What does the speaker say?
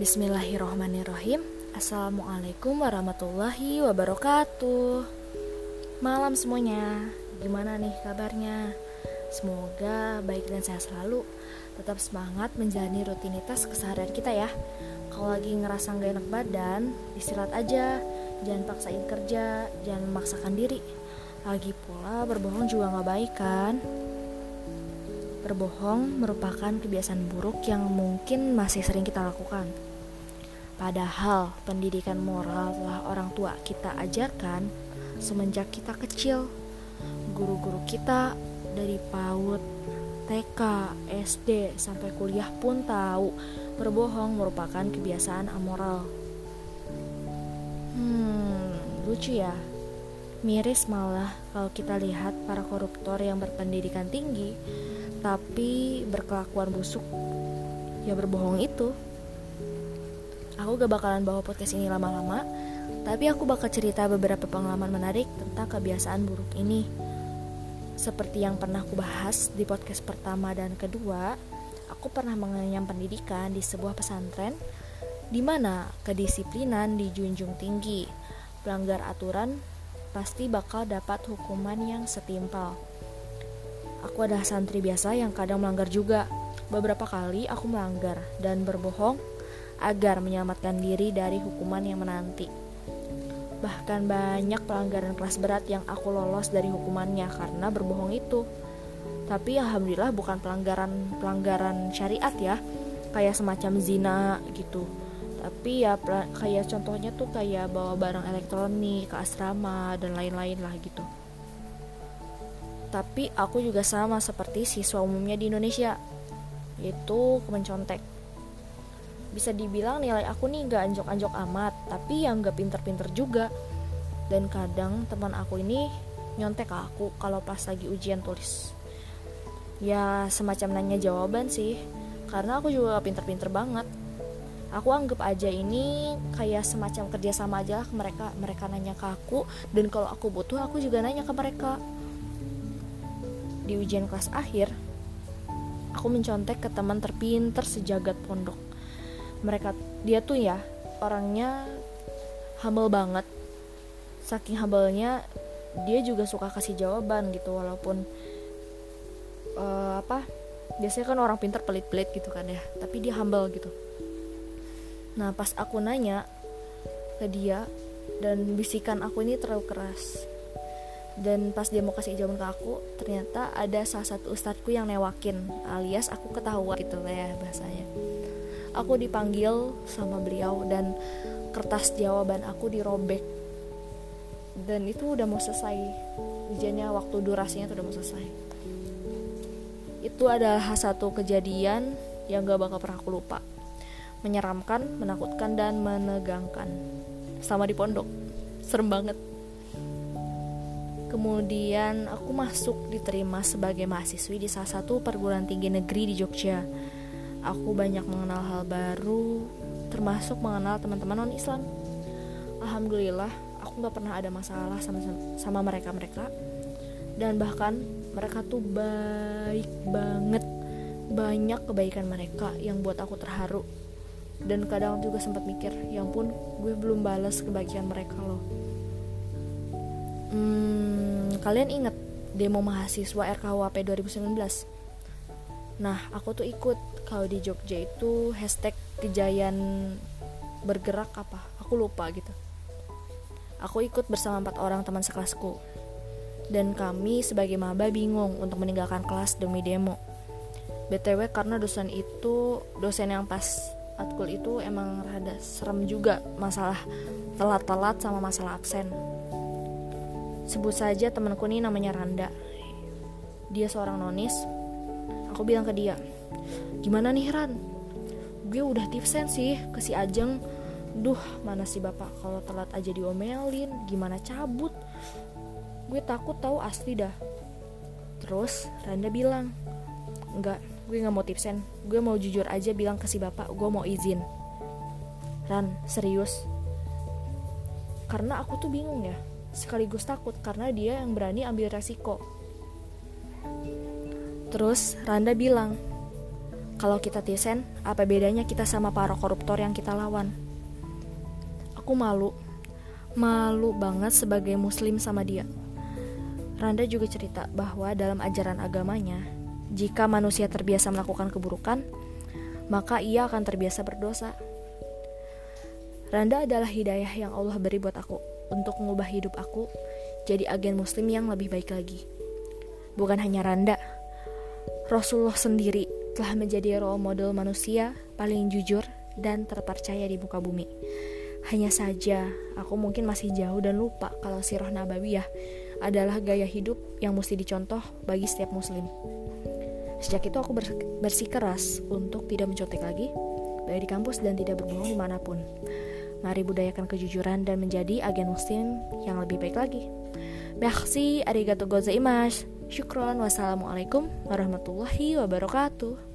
Bismillahirrohmanirrohim Assalamualaikum warahmatullahi wabarakatuh. Malam semuanya. Gimana nih kabarnya? Semoga baik dan sehat selalu. Tetap semangat menjalani rutinitas keseharian kita ya. Kalau lagi ngerasa gak enak badan Istirahat aja. Jangan paksain kerja Jangan memaksakan diri. Lagi pula berbohong juga gak baik kan? Berbohong merupakan kebiasaan buruk yang mungkin masih sering kita lakukan. Padahal pendidikan moral telah orang tua kita ajarkan semenjak kita kecil. Guru-guru kita dari PAUD, TK, SD, sampai kuliah pun tahu berbohong merupakan kebiasaan amoral. Hmm, lucu ya. Miris malah kalau kita lihat para koruptor yang berpendidikan tinggi tapi berkelakuan busuk. Ya berbohong itu. Aku gak bakalan bawa podcast ini lama-lama, tapi aku bakal cerita beberapa pengalaman menarik tentang kebiasaan buruk ini. Seperti yang pernah aku bahas di podcast pertama dan kedua, aku pernah mengenyam pendidikan di sebuah pesantren di mana kedisiplinan dijunjung tinggi. Pelanggar aturan pasti bakal dapat hukuman yang setimpal. Aku adalah santri biasa yang kadang melanggar juga. Beberapa kali aku melanggar dan berbohong agar menyelamatkan diri dari hukuman yang menanti. Bahkan banyak pelanggaran kelas berat yang aku lolos dari hukumannya karena berbohong itu. Tapi alhamdulillah bukan pelanggaran-pelanggaran syariat ya, kayak semacam zina gitu. Tapi ya kayak contohnya tuh kayak bawa barang elektronik ke asrama dan lain-lain lah gitu. Tapi aku juga sama seperti siswa umumnya di Indonesia, yaitu mencontek bisa dibilang nilai aku nih gak anjok-anjok amat tapi yang gak pinter-pinter juga. Dan kadang teman aku ini nyontek ke aku kalau pas lagi ujian tulis. Ya semacam nanya jawaban sih karena aku juga gak pinter-pinter banget. Aku anggap aja ini kayak semacam kerjasama aja ke mereka mereka nanya ke aku dan kalau aku butuh aku juga nanya ke mereka. Di ujian kelas akhir aku mencontek ke teman terpinter sejagat pondok mereka dia tuh ya orangnya humble banget. Saking humble-nya dia juga suka kasih jawaban gitu walaupun uh, apa biasanya kan orang pintar pelit-pelit gitu kan ya tapi dia humble gitu. Nah pas aku nanya ke dia dan bisikan aku ini terlalu keras. Dan pas dia mau kasih jawaban ke aku ternyata ada salah satu ustadku yang newakin alias aku ketahuan gitu ya bahasanya aku dipanggil sama beliau dan kertas jawaban aku dirobek. Dan itu udah mau selesai. Ujiannya waktu durasinya tuh udah mau selesai. Itu adalah satu kejadian yang gak bakal pernah aku lupa. Menyeramkan, menakutkan, dan menegangkan. Sama di pondok. Serem banget. Kemudian aku masuk diterima sebagai mahasiswi di salah satu perguruan tinggi negeri di Jogja aku banyak mengenal hal baru termasuk mengenal teman-teman non Islam alhamdulillah aku nggak pernah ada masalah sama sama mereka mereka dan bahkan mereka tuh baik banget. Banyak kebaikan mereka yang buat aku terharu. Dan kadang juga sempat mikir ya ampun gue belum balas kebaikan mereka loh. Hmm, kalian inget demo mahasiswa RKUHP 2019 Nah, aku tuh ikut kalau di Jogja itu hashtag kejayaan bergerak apa? Aku lupa gitu. Aku ikut bersama empat orang teman sekelasku. Dan kami sebagai maba bingung untuk meninggalkan kelas demi demo. BTW karena dosen itu, dosen yang pas atkul itu emang rada serem juga masalah telat-telat sama masalah absen. Sebut saja temanku ini namanya Randa. Dia seorang nonis, aku bilang ke dia gimana nih Ran? Gue udah tipsen sih ke si Ajeng. Duh mana sih bapak? Kalau telat aja diomelin gimana cabut? Gue takut tahu asli dah. Terus Randa bilang enggak gue nggak mau tipsen. Gue mau jujur aja bilang ke si bapak gue mau izin. Ran serius. Karena aku tuh bingung ya sekaligus takut karena dia yang berani ambil resiko Terus Randa bilang, Kalau kita tisen, apa bedanya kita sama para koruptor yang kita lawan? Aku malu, malu banget sebagai muslim sama dia. Randa juga cerita bahwa dalam ajaran agamanya, jika manusia terbiasa melakukan keburukan, maka ia akan terbiasa berdosa. Randa adalah hidayah yang Allah beri buat aku untuk mengubah hidup aku jadi agen muslim yang lebih baik lagi. Bukan hanya Randa, Rasulullah sendiri telah menjadi role model manusia paling jujur dan terpercaya di muka bumi. Hanya saja, aku mungkin masih jauh dan lupa kalau sirah nabawiyah adalah gaya hidup yang mesti dicontoh bagi setiap muslim. Sejak itu aku bersikeras untuk tidak mencontek lagi, baik di kampus dan tidak berbohong di mana pun. Mari budayakan kejujuran dan menjadi agen muslim yang lebih baik lagi. Merci, arigato gozaimasu. Syukron, wassalamualaikum warahmatullahi wabarakatuh.